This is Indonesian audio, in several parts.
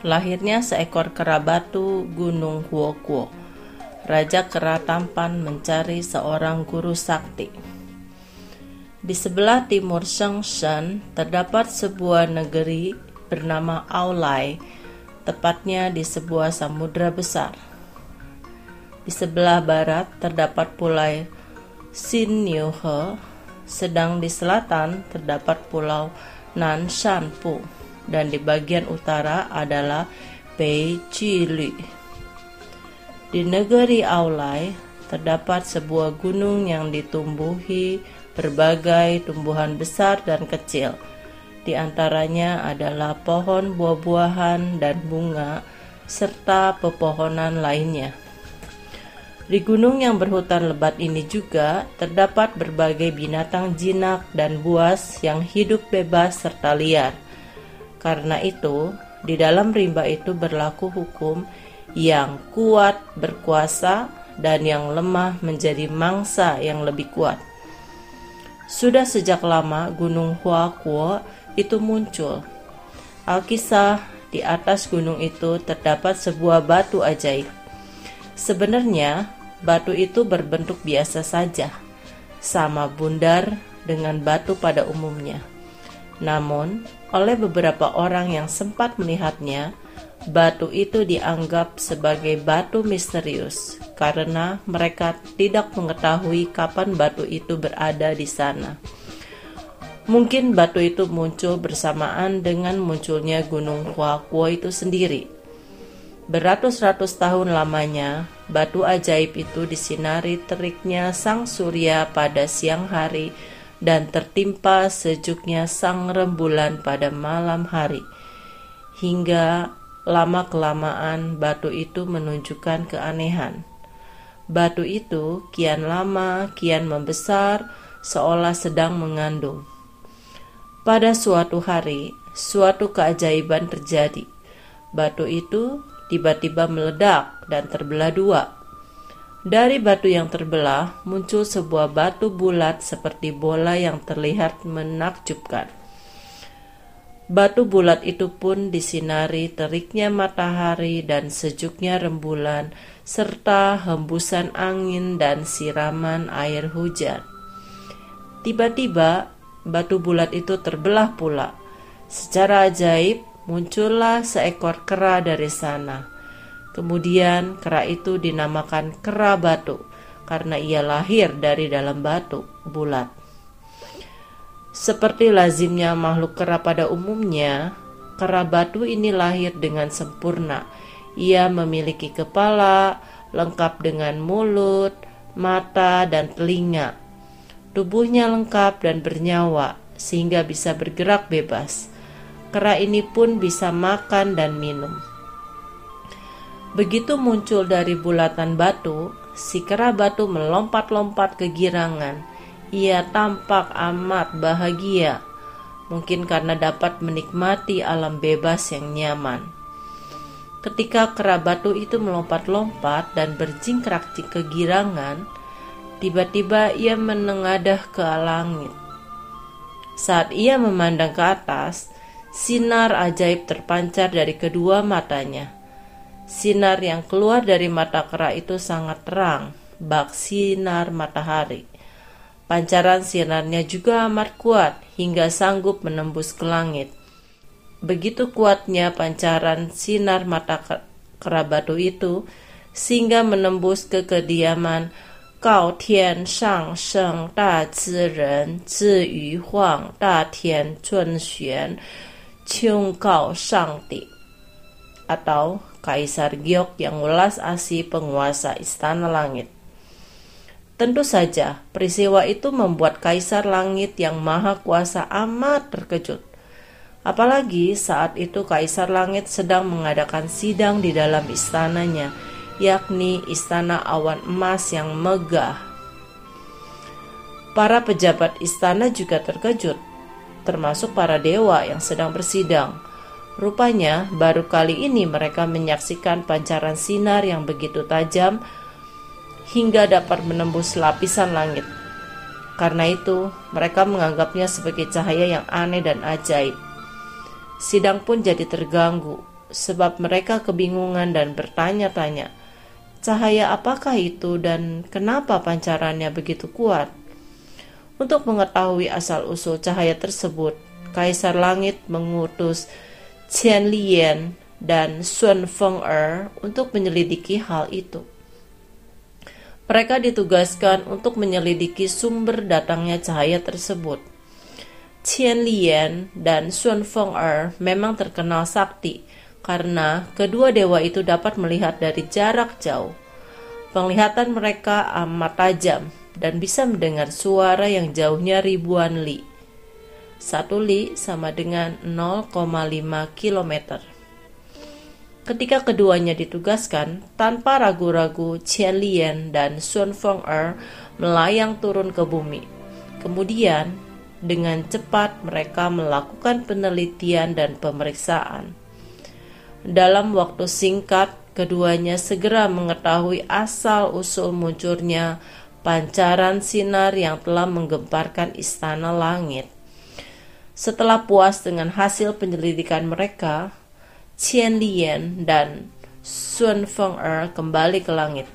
Lahirnya seekor kera batu Gunung Huokuo. Raja kera tampan mencari seorang guru sakti. Di sebelah timur Shengshen terdapat sebuah negeri bernama Aulai, tepatnya di sebuah samudera besar. Di sebelah barat terdapat pulau Xinniuhe, sedang di selatan terdapat pulau Nanshanpu dan di bagian utara adalah Peicili. Di negeri Aulai terdapat sebuah gunung yang ditumbuhi berbagai tumbuhan besar dan kecil. Di antaranya adalah pohon buah-buahan dan bunga serta pepohonan lainnya. Di gunung yang berhutan lebat ini juga terdapat berbagai binatang jinak dan buas yang hidup bebas serta liar. Karena itu, di dalam rimba itu berlaku hukum yang kuat berkuasa dan yang lemah menjadi mangsa yang lebih kuat. Sudah sejak lama Gunung Huakuo itu muncul. Alkisah di atas gunung itu terdapat sebuah batu ajaib. Sebenarnya batu itu berbentuk biasa saja, sama bundar dengan batu pada umumnya. Namun, oleh beberapa orang yang sempat melihatnya, batu itu dianggap sebagai batu misterius karena mereka tidak mengetahui kapan batu itu berada di sana. Mungkin batu itu muncul bersamaan dengan munculnya Gunung Huakuo itu sendiri. Beratus-ratus tahun lamanya, batu ajaib itu disinari teriknya sang surya pada siang hari dan tertimpa sejuknya sang rembulan pada malam hari. Hingga lama-kelamaan batu itu menunjukkan keanehan. Batu itu kian lama, kian membesar, seolah sedang mengandung. Pada suatu hari, suatu keajaiban terjadi. Batu itu tiba-tiba meledak dan terbelah dua dari batu yang terbelah muncul sebuah batu bulat seperti bola yang terlihat menakjubkan. Batu bulat itu pun disinari teriknya matahari dan sejuknya rembulan, serta hembusan angin dan siraman air hujan. Tiba-tiba, batu bulat itu terbelah pula. Secara ajaib, muncullah seekor kera dari sana Kemudian kera itu dinamakan kera batu karena ia lahir dari dalam batu bulat. Seperti lazimnya makhluk kera pada umumnya, kera batu ini lahir dengan sempurna. Ia memiliki kepala lengkap dengan mulut, mata, dan telinga. Tubuhnya lengkap dan bernyawa sehingga bisa bergerak bebas. Kera ini pun bisa makan dan minum. Begitu muncul dari bulatan batu, si kera batu melompat-lompat kegirangan. Ia tampak amat bahagia, mungkin karena dapat menikmati alam bebas yang nyaman. Ketika kera batu itu melompat-lompat dan berjingkrak di kegirangan, tiba-tiba ia menengadah ke langit. Saat ia memandang ke atas, sinar ajaib terpancar dari kedua matanya Sinar yang keluar dari mata kera itu sangat terang, bak sinar matahari. Pancaran sinarnya juga amat kuat hingga sanggup menembus ke langit. Begitu kuatnya pancaran sinar mata kera batu itu, sehingga menembus ke kediaman Gao Tian Shang Sheng Da Zi Ren Zi Yu Huang Da Tian Chun Xuan Qing Gao Shang Di atau Kaisar Giok yang welas asih penguasa Istana Langit. Tentu saja, peristiwa itu membuat Kaisar Langit yang Maha Kuasa amat terkejut. Apalagi saat itu Kaisar Langit sedang mengadakan sidang di dalam istananya, yakni istana awan emas yang megah. Para pejabat istana juga terkejut, termasuk para dewa yang sedang bersidang. Rupanya, baru kali ini mereka menyaksikan pancaran sinar yang begitu tajam hingga dapat menembus lapisan langit. Karena itu, mereka menganggapnya sebagai cahaya yang aneh dan ajaib. Sidang pun jadi terganggu, sebab mereka kebingungan dan bertanya-tanya, cahaya apakah itu dan kenapa pancarannya begitu kuat? Untuk mengetahui asal-usul cahaya tersebut, Kaisar Langit mengutus Qian Lian dan Sun Feng-er untuk menyelidiki hal itu. Mereka ditugaskan untuk menyelidiki sumber datangnya cahaya tersebut. Qian Lian dan Sun Feng-er memang terkenal sakti karena kedua dewa itu dapat melihat dari jarak jauh. Penglihatan mereka amat tajam dan bisa mendengar suara yang jauhnya ribuan li. Satu li sama dengan 0,5 kilometer. Ketika keduanya ditugaskan, tanpa ragu-ragu Qian Lian dan Sun Feng-er melayang turun ke bumi. Kemudian, dengan cepat mereka melakukan penelitian dan pemeriksaan. Dalam waktu singkat, keduanya segera mengetahui asal-usul munculnya pancaran sinar yang telah menggemparkan istana langit. Setelah puas dengan hasil penyelidikan mereka, Qian Lian dan Sun Feng-er kembali ke langit.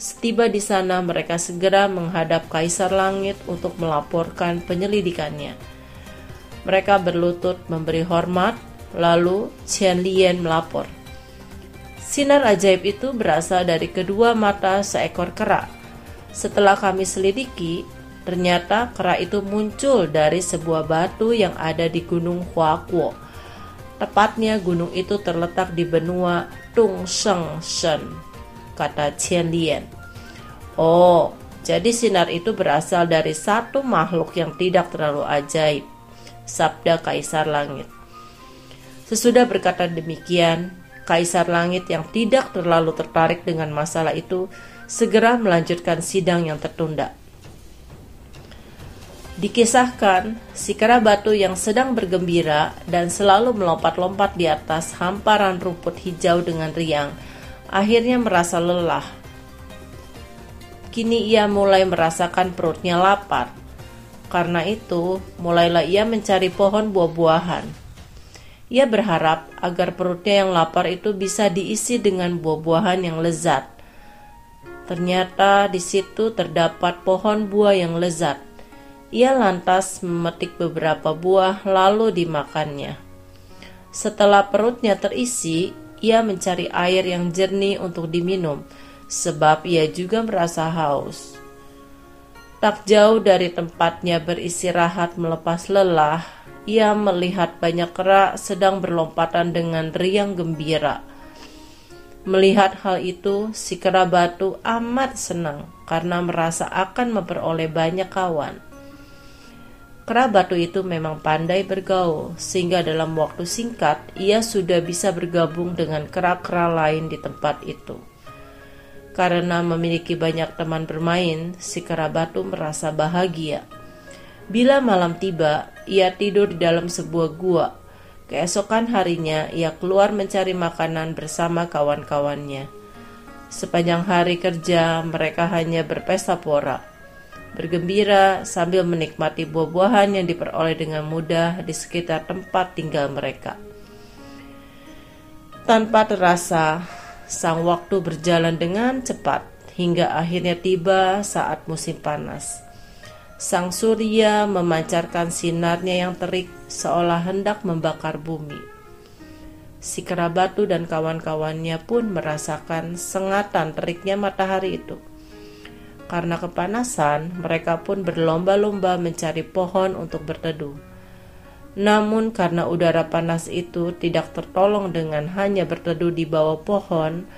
Setiba di sana, mereka segera menghadap Kaisar Langit untuk melaporkan penyelidikannya. Mereka berlutut memberi hormat, lalu Qian Lian melapor. Sinar ajaib itu berasal dari kedua mata seekor kera. Setelah kami selidiki, ternyata kera itu muncul dari sebuah batu yang ada di Gunung Huakuo Tepatnya gunung itu terletak di benua Tung Sheng Shen, kata Qian Lian. Oh, jadi sinar itu berasal dari satu makhluk yang tidak terlalu ajaib, sabda Kaisar Langit. Sesudah berkata demikian, Kaisar Langit yang tidak terlalu tertarik dengan masalah itu segera melanjutkan sidang yang tertunda. Dikisahkan, si kera batu yang sedang bergembira dan selalu melompat-lompat di atas hamparan rumput hijau dengan riang, akhirnya merasa lelah. Kini ia mulai merasakan perutnya lapar. Karena itu, mulailah ia mencari pohon buah-buahan. Ia berharap agar perutnya yang lapar itu bisa diisi dengan buah-buahan yang lezat. Ternyata di situ terdapat pohon buah yang lezat ia lantas memetik beberapa buah lalu dimakannya. Setelah perutnya terisi, ia mencari air yang jernih untuk diminum, sebab ia juga merasa haus. Tak jauh dari tempatnya beristirahat melepas lelah, ia melihat banyak kera sedang berlompatan dengan riang gembira. Melihat hal itu, si kera batu amat senang karena merasa akan memperoleh banyak kawan. Kera batu itu memang pandai bergaul, sehingga dalam waktu singkat ia sudah bisa bergabung dengan kera-kera lain di tempat itu. Karena memiliki banyak teman bermain, si kera batu merasa bahagia. Bila malam tiba, ia tidur di dalam sebuah gua. Keesokan harinya, ia keluar mencari makanan bersama kawan-kawannya. Sepanjang hari kerja, mereka hanya berpesta pora bergembira sambil menikmati buah-buahan yang diperoleh dengan mudah di sekitar tempat tinggal mereka. Tanpa terasa, sang waktu berjalan dengan cepat hingga akhirnya tiba saat musim panas. Sang surya memancarkan sinarnya yang terik seolah hendak membakar bumi. Si kerabatu dan kawan-kawannya pun merasakan sengatan teriknya matahari itu. Karena kepanasan, mereka pun berlomba-lomba mencari pohon untuk berteduh. Namun, karena udara panas itu tidak tertolong dengan hanya berteduh di bawah pohon,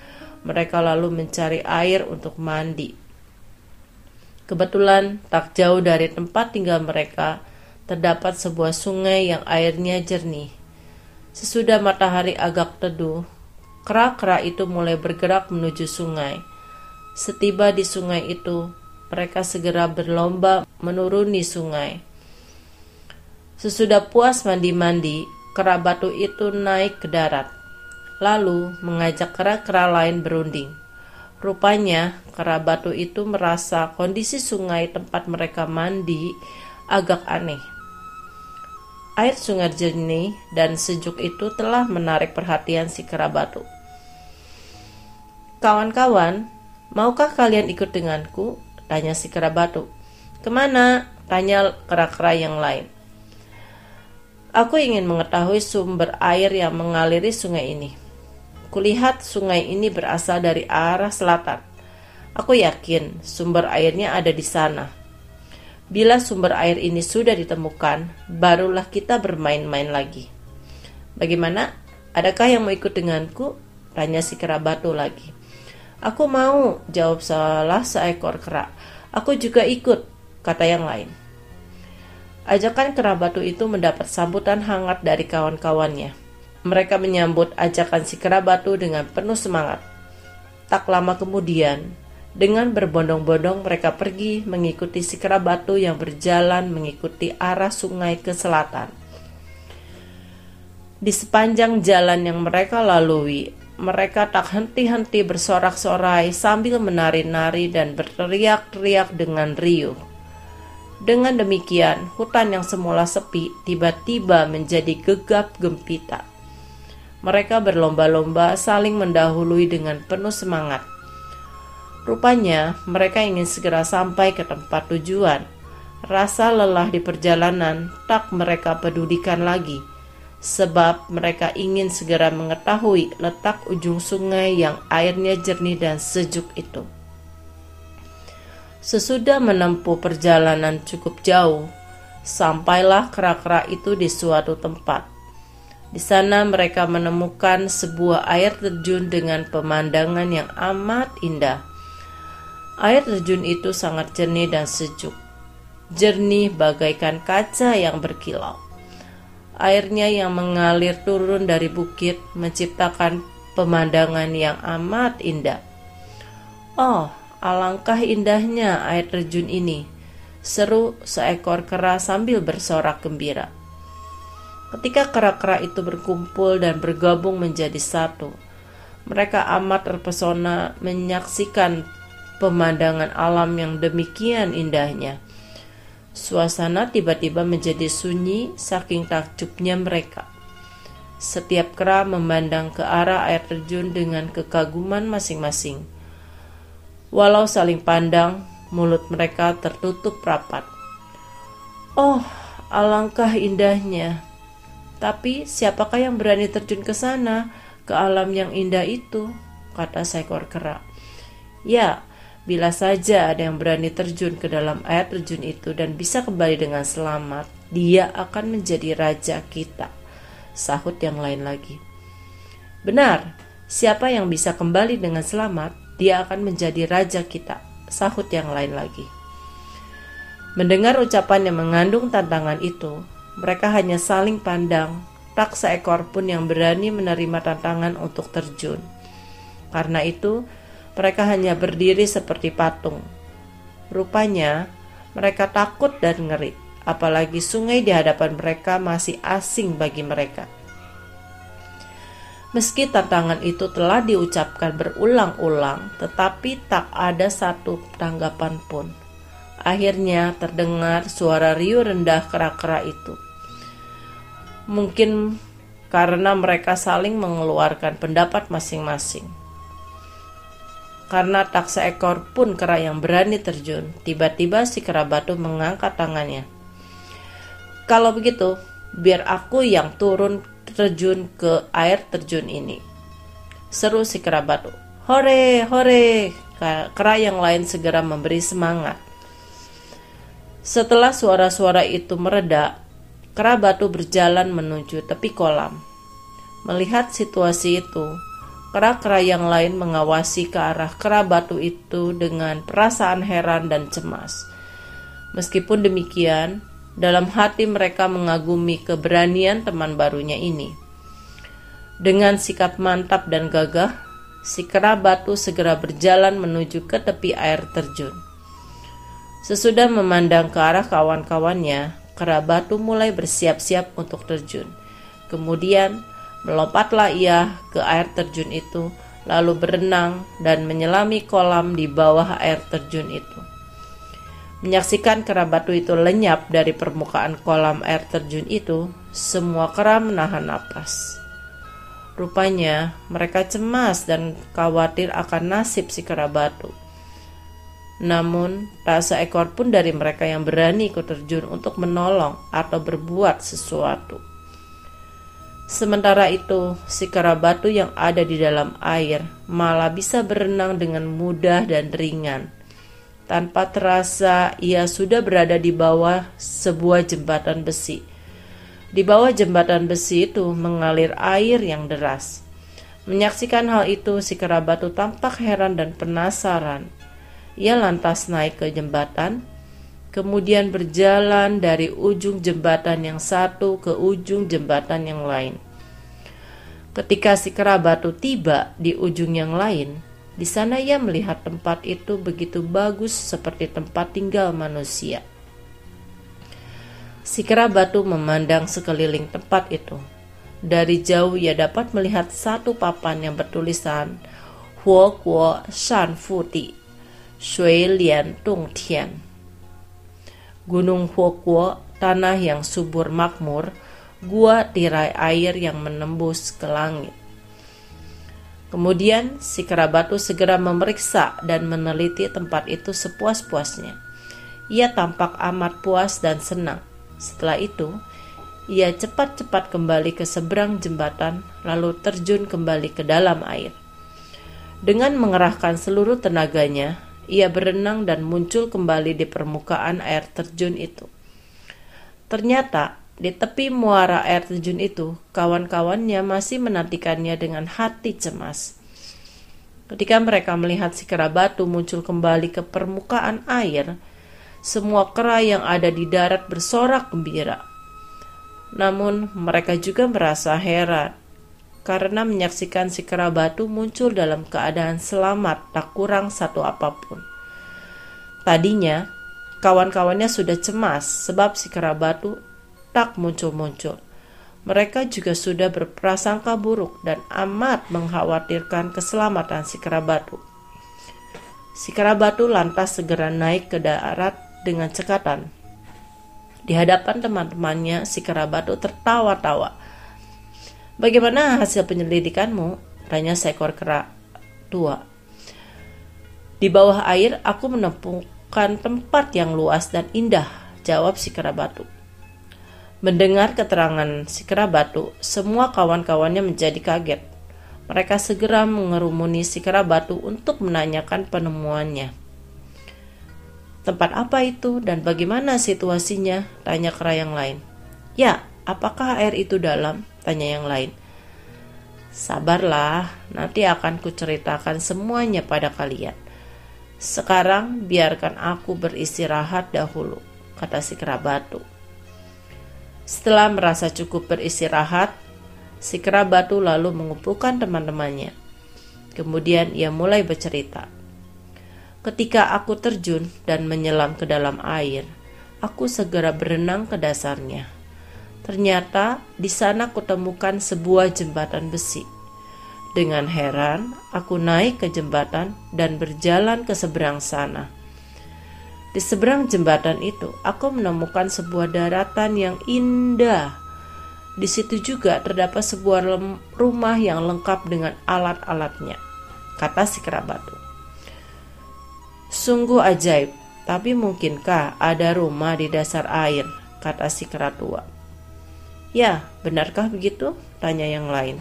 mereka lalu mencari air untuk mandi. Kebetulan, tak jauh dari tempat tinggal mereka terdapat sebuah sungai yang airnya jernih. Sesudah matahari agak teduh, kera-kera itu mulai bergerak menuju sungai. Setiba di sungai itu, mereka segera berlomba menuruni sungai. Sesudah puas mandi-mandi, kera batu itu naik ke darat, lalu mengajak kera-kera lain berunding. Rupanya, kera batu itu merasa kondisi sungai tempat mereka mandi agak aneh. Air sungai jernih dan sejuk itu telah menarik perhatian si kera batu. Kawan-kawan, maukah kalian ikut denganku? Tanya si kera batu. Ke mana? Tanya kera-kera yang lain. Aku ingin mengetahui sumber air yang mengaliri sungai ini. Kulihat sungai ini berasal dari arah selatan. Aku yakin sumber airnya ada di sana. Bila sumber air ini sudah ditemukan, barulah kita bermain-main lagi. Bagaimana? Adakah yang mau ikut denganku? Tanya si kera batu lagi. Aku mau, jawab salah seekor kera. Aku juga ikut, kata yang lain. Ajakan kera batu itu mendapat sambutan hangat dari kawan-kawannya. Mereka menyambut ajakan si kerabatu dengan penuh semangat. Tak lama kemudian, dengan berbondong-bondong mereka pergi mengikuti si kerabatu yang berjalan mengikuti arah sungai ke selatan. Di sepanjang jalan yang mereka lalui, mereka tak henti-henti bersorak-sorai sambil menari-nari dan berteriak-teriak dengan riuh. Dengan demikian, hutan yang semula sepi tiba-tiba menjadi gegap gempita. Mereka berlomba-lomba saling mendahului dengan penuh semangat. Rupanya, mereka ingin segera sampai ke tempat tujuan. Rasa lelah di perjalanan tak mereka pedulikan lagi, sebab mereka ingin segera mengetahui letak ujung sungai yang airnya jernih dan sejuk itu. Sesudah menempuh perjalanan cukup jauh, sampailah kera-kera itu di suatu tempat di sana mereka menemukan sebuah air terjun dengan pemandangan yang amat indah. Air terjun itu sangat jernih dan sejuk. Jernih bagaikan kaca yang berkilau. Airnya yang mengalir turun dari bukit menciptakan pemandangan yang amat indah. Oh, alangkah indahnya air terjun ini, seru seekor kera sambil bersorak gembira. Ketika kera-kera itu berkumpul dan bergabung menjadi satu, mereka amat terpesona menyaksikan pemandangan alam yang demikian indahnya. Suasana tiba-tiba menjadi sunyi saking takjubnya mereka. Setiap kera memandang ke arah air terjun dengan kekaguman masing-masing. Walau saling pandang, mulut mereka tertutup rapat. Oh, alangkah indahnya! Tapi siapakah yang berani terjun ke sana, ke alam yang indah itu? Kata seekor kera. Ya, bila saja ada yang berani terjun ke dalam air terjun itu dan bisa kembali dengan selamat, dia akan menjadi raja kita. Sahut yang lain lagi. Benar, siapa yang bisa kembali dengan selamat, dia akan menjadi raja kita. Sahut yang lain lagi. Mendengar ucapan yang mengandung tantangan itu, mereka hanya saling pandang, tak seekor pun yang berani menerima tantangan untuk terjun. Karena itu, mereka hanya berdiri seperti patung. Rupanya, mereka takut dan ngeri, apalagi sungai di hadapan mereka masih asing bagi mereka. Meski tantangan itu telah diucapkan berulang-ulang, tetapi tak ada satu tanggapan pun. Akhirnya terdengar suara riuh rendah kera-kera itu. Mungkin karena mereka saling mengeluarkan pendapat masing-masing. Karena tak seekor pun kera yang berani terjun, tiba-tiba si kera batu mengangkat tangannya. Kalau begitu, biar aku yang turun terjun ke air terjun ini. Seru si kera batu. Hore, hore! Kera yang lain segera memberi semangat. Setelah suara-suara itu mereda, Kera batu berjalan menuju tepi kolam. Melihat situasi itu, kera-kera yang lain mengawasi ke arah kera batu itu dengan perasaan heran dan cemas. Meskipun demikian, dalam hati mereka mengagumi keberanian teman barunya ini. Dengan sikap mantap dan gagah, si kera batu segera berjalan menuju ke tepi air terjun. Sesudah memandang ke arah kawan-kawannya, kera batu mulai bersiap-siap untuk terjun. Kemudian, melompatlah ia ke air terjun itu, lalu berenang dan menyelami kolam di bawah air terjun itu. Menyaksikan kera batu itu lenyap dari permukaan kolam air terjun itu, semua kera menahan napas. Rupanya mereka cemas dan khawatir akan nasib si kera batu. Namun, tak seekor pun dari mereka yang berani ikut terjun untuk menolong atau berbuat sesuatu. Sementara itu, si kera batu yang ada di dalam air malah bisa berenang dengan mudah dan ringan. Tanpa terasa, ia sudah berada di bawah sebuah jembatan besi di bawah jembatan besi itu mengalir air yang deras. Menyaksikan hal itu, si kerabatu tampak heran dan penasaran. Ia lantas naik ke jembatan, kemudian berjalan dari ujung jembatan yang satu ke ujung jembatan yang lain. Ketika si kerabatu tiba di ujung yang lain, di sana ia melihat tempat itu begitu bagus seperti tempat tinggal manusia. Si kera batu memandang sekeliling tempat itu. Dari jauh ia dapat melihat satu papan yang bertulisan Huo Guo Shan Fu Di Shui Lian Tung Tian. Gunung Huo Guo, tanah yang subur makmur, gua tirai air yang menembus ke langit. Kemudian si kerabatu segera memeriksa dan meneliti tempat itu sepuas-puasnya. Ia tampak amat puas dan senang. Setelah itu, ia cepat-cepat kembali ke seberang jembatan, lalu terjun kembali ke dalam air. Dengan mengerahkan seluruh tenaganya, ia berenang dan muncul kembali di permukaan air terjun itu. Ternyata, di tepi muara air terjun itu, kawan-kawannya masih menantikannya dengan hati cemas. Ketika mereka melihat si kera batu muncul kembali ke permukaan air, semua kera yang ada di darat bersorak gembira. Namun mereka juga merasa heran karena menyaksikan si kera batu muncul dalam keadaan selamat tak kurang satu apa pun. Tadinya kawan-kawannya sudah cemas sebab si kera batu tak muncul-muncul. Mereka juga sudah berprasangka buruk dan amat mengkhawatirkan keselamatan si kera batu. Si kera batu lantas segera naik ke darat dengan cekatan. Di hadapan teman-temannya, si kerabatu tertawa-tawa. Bagaimana hasil penyelidikanmu? Tanya seekor kera tua. Di bawah air, aku menemukan tempat yang luas dan indah, jawab si kerabatu. Mendengar keterangan si kerabatu, semua kawan-kawannya menjadi kaget. Mereka segera mengerumuni si kerabatu untuk menanyakan penemuannya. Tempat apa itu dan bagaimana situasinya? Tanya kera yang lain. Ya, apakah air itu dalam? Tanya yang lain. Sabarlah, nanti akan kuceritakan semuanya pada kalian. Sekarang biarkan aku beristirahat dahulu, kata si kera batu. Setelah merasa cukup beristirahat, si kera batu lalu mengumpulkan teman-temannya. Kemudian ia mulai bercerita. Ketika aku terjun dan menyelam ke dalam air, aku segera berenang ke dasarnya. Ternyata di sana kutemukan sebuah jembatan besi. Dengan heran, aku naik ke jembatan dan berjalan ke seberang sana. Di seberang jembatan itu, aku menemukan sebuah daratan yang indah. Di situ juga terdapat sebuah rumah yang lengkap dengan alat-alatnya, kata si kerabat. Sungguh ajaib, tapi mungkinkah ada rumah di dasar air? Kata si kera tua. Ya, benarkah begitu? Tanya yang lain.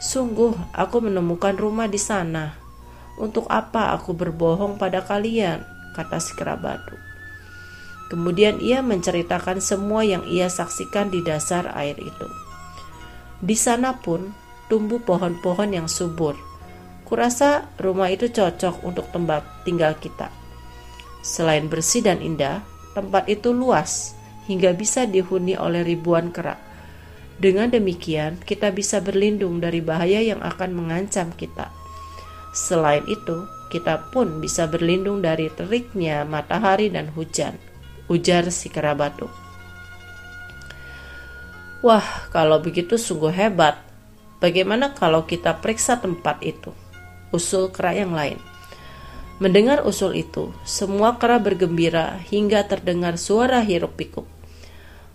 Sungguh, aku menemukan rumah di sana. Untuk apa aku berbohong pada kalian? Kata si kera batu. Kemudian ia menceritakan semua yang ia saksikan di dasar air itu. Di sana pun tumbuh pohon-pohon yang subur Kurasa rumah itu cocok untuk tempat tinggal kita. Selain bersih dan indah, tempat itu luas hingga bisa dihuni oleh ribuan kera. Dengan demikian, kita bisa berlindung dari bahaya yang akan mengancam kita. Selain itu, kita pun bisa berlindung dari teriknya matahari dan hujan, ujar si kerabatu. Wah, kalau begitu sungguh hebat. Bagaimana kalau kita periksa tempat itu? Usul kera yang lain. Mendengar usul itu, semua kera bergembira hingga terdengar suara hiruk pikuk.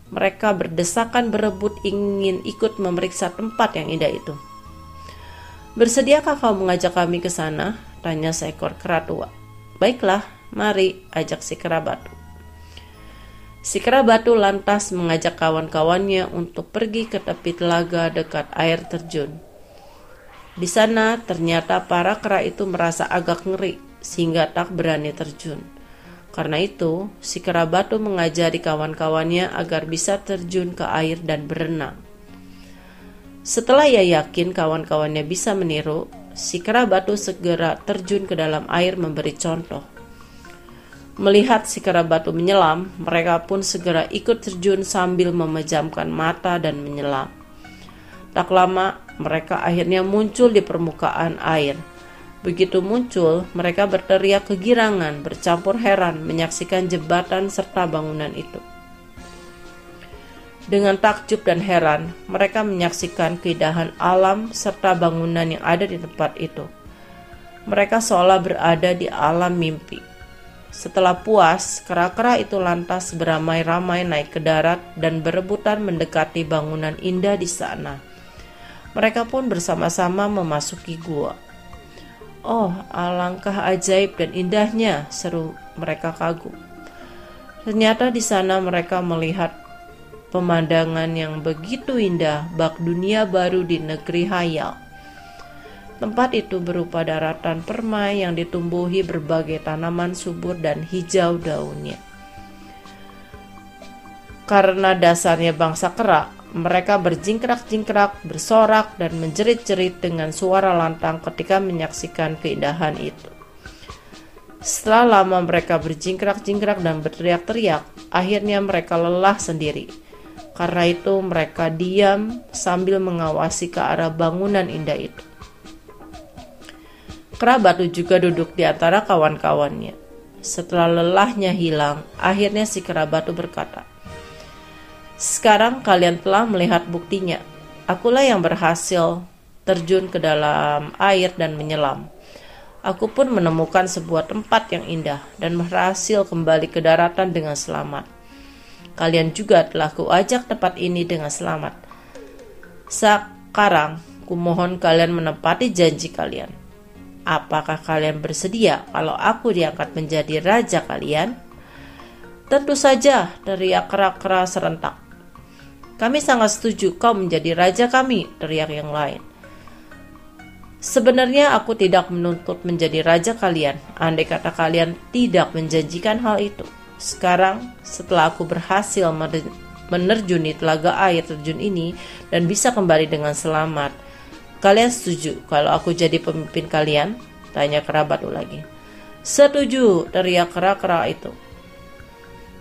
Mereka berdesakan berebut ingin ikut memeriksa tempat yang indah itu. Bersediakah kau mengajak kami ke sana? Tanya seekor kera tua. Baiklah, mari, ajak si kera batu. Si kera batu lantas mengajak kawan-kawannya untuk pergi ke tepi telaga dekat air terjun. Di sana ternyata para kera itu merasa agak ngeri sehingga tak berani terjun. Karena itu, si kera batu mengajari kawan-kawannya agar bisa terjun ke air dan berenang. Setelah ia yakin kawan-kawannya bisa meniru, si kera batu segera terjun ke dalam air memberi contoh. Melihat si kera batu menyelam, mereka pun segera ikut terjun sambil memejamkan mata dan menyelam. Tak lama, mereka akhirnya muncul di permukaan air Begitu muncul, mereka berteriak kegirangan, bercampur heran menyaksikan jembatan serta bangunan itu. Dengan takjub dan heran, mereka menyaksikan keindahan alam serta bangunan yang ada di tempat itu. Mereka seolah berada di alam mimpi. Setelah puas, kera-kera itu lantas beramai-ramai naik ke darat dan berebutan mendekati bangunan indah di sana. Mereka pun bersama-sama memasuki gua. Oh, alangkah ajaib dan indahnya, seru mereka kagum. Ternyata di sana mereka melihat pemandangan yang begitu indah, bak dunia baru di negeri hayal. Tempat itu berupa daratan permai yang ditumbuhi berbagai tanaman subur dan hijau daunnya. Karena dasarnya bangsa kerak, mereka berjingkrak-jingkrak, bersorak, dan menjerit-jerit dengan suara lantang ketika menyaksikan keindahan itu. Setelah lama mereka berjingkrak-jingkrak dan berteriak-teriak, akhirnya mereka lelah sendiri. Karena itu mereka diam sambil mengawasi ke arah bangunan indah itu. Kerabat juga duduk di antara kawan-kawannya. Setelah lelahnya hilang, akhirnya si kerabatu berkata, sekarang kalian telah melihat buktinya. Akulah yang berhasil terjun ke dalam air dan menyelam. Aku pun menemukan sebuah tempat yang indah dan berhasil kembali ke daratan dengan selamat. Kalian juga telah kuajak tempat ini dengan selamat. Sekarang, kumohon kalian menepati janji kalian. Apakah kalian bersedia kalau aku diangkat menjadi raja kalian? Tentu saja, teriak kerak-keras serentak. Kami sangat setuju kau menjadi raja kami, teriak yang lain. Sebenarnya aku tidak menuntut menjadi raja kalian, andai kata kalian tidak menjanjikan hal itu. Sekarang, setelah aku berhasil menerjuni telaga air terjun ini dan bisa kembali dengan selamat, kalian setuju kalau aku jadi pemimpin kalian? Tanya kerabat lagi. Setuju, teriak kera-kera itu.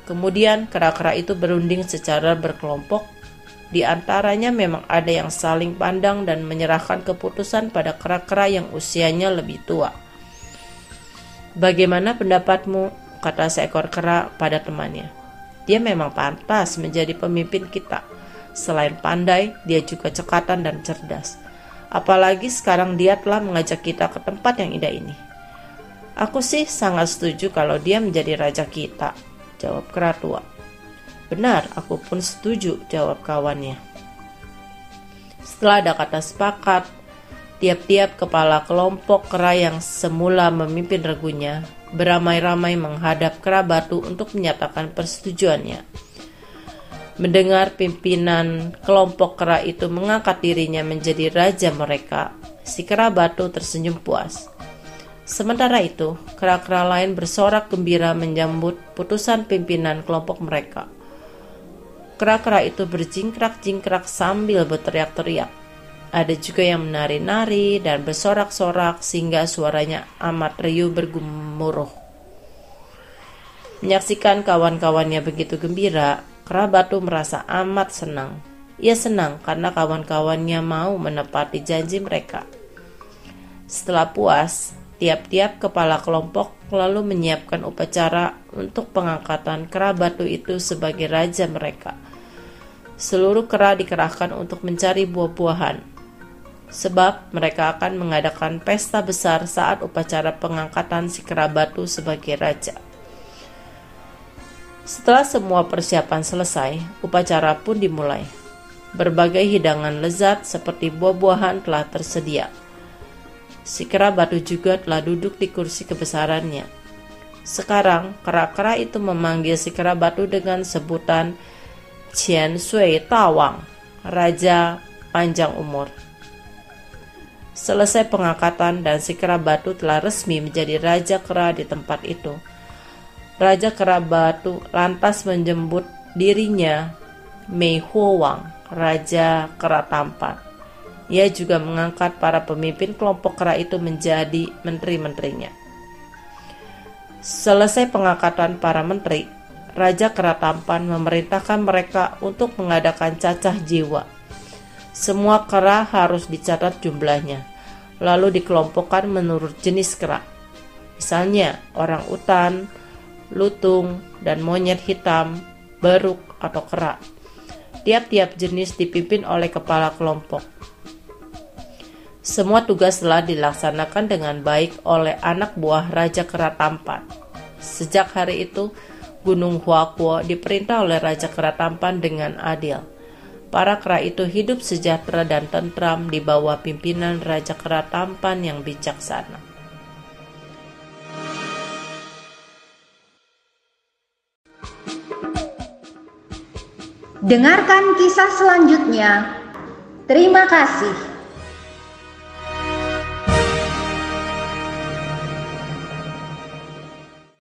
Kemudian kera-kera itu berunding secara berkelompok di antaranya memang ada yang saling pandang dan menyerahkan keputusan pada kera-kera yang usianya lebih tua. Bagaimana pendapatmu? kata seekor kera pada temannya. Dia memang pantas menjadi pemimpin kita. Selain pandai, dia juga cekatan dan cerdas. Apalagi sekarang dia telah mengajak kita ke tempat yang indah ini. Aku sih sangat setuju kalau dia menjadi raja kita, jawab kera tua. Benar, aku pun setuju, jawab kawannya. Setelah ada kata sepakat, tiap-tiap kepala kelompok kera yang semula memimpin regunya beramai-ramai menghadap kera batu untuk menyatakan persetujuannya. Mendengar pimpinan kelompok kera itu mengangkat dirinya menjadi raja mereka, si kera batu tersenyum puas. Sementara itu, kera-kera lain bersorak gembira menyambut putusan pimpinan kelompok mereka. Kera-kera itu berjingkrak-jingkrak sambil berteriak-teriak. Ada juga yang menari-nari dan bersorak-sorak sehingga suaranya amat riuh bergemuruh. Menyaksikan kawan-kawannya begitu gembira, kera batu merasa amat senang. Ia senang karena kawan-kawannya mau menepati janji mereka. Setelah puas, tiap-tiap kepala kelompok lalu menyiapkan upacara untuk pengangkatan kera batu itu sebagai raja mereka. Seluruh kera dikerahkan untuk mencari buah-buahan, sebab mereka akan mengadakan pesta besar saat upacara pengangkatan si kera batu sebagai raja. Setelah semua persiapan selesai, upacara pun dimulai. Berbagai hidangan lezat seperti buah-buahan telah tersedia. Si kera batu juga telah duduk di kursi kebesarannya. Sekarang, kera-kera itu memanggil si kera batu dengan sebutan Qian Sui Tawang, Raja Panjang Umur. Selesai pengangkatan dan si kera batu telah resmi menjadi raja kera di tempat itu. Raja Kera Batu lantas menjemput dirinya Mei Huowang, Raja Kera Tampan. Ia juga mengangkat para pemimpin kelompok kera itu menjadi menteri-menterinya. Selesai pengangkatan para menteri, Raja Kera Tampan memerintahkan mereka untuk mengadakan cacah jiwa. Semua kera harus dicatat jumlahnya, lalu dikelompokkan menurut jenis kera. Misalnya, orang utan, lutung, dan monyet hitam, beruk, atau kera. Tiap-tiap jenis dipimpin oleh kepala kelompok. Semua tugas telah dilaksanakan dengan baik oleh anak buah Raja Kera Tampan. Sejak hari itu, Gunung Huakuo diperintah oleh Raja Kera Tampan dengan adil. Para kera itu hidup sejahtera dan tentram di bawah pimpinan Raja Kera Tampan yang bijaksana. Dengarkan kisah selanjutnya. Terima kasih.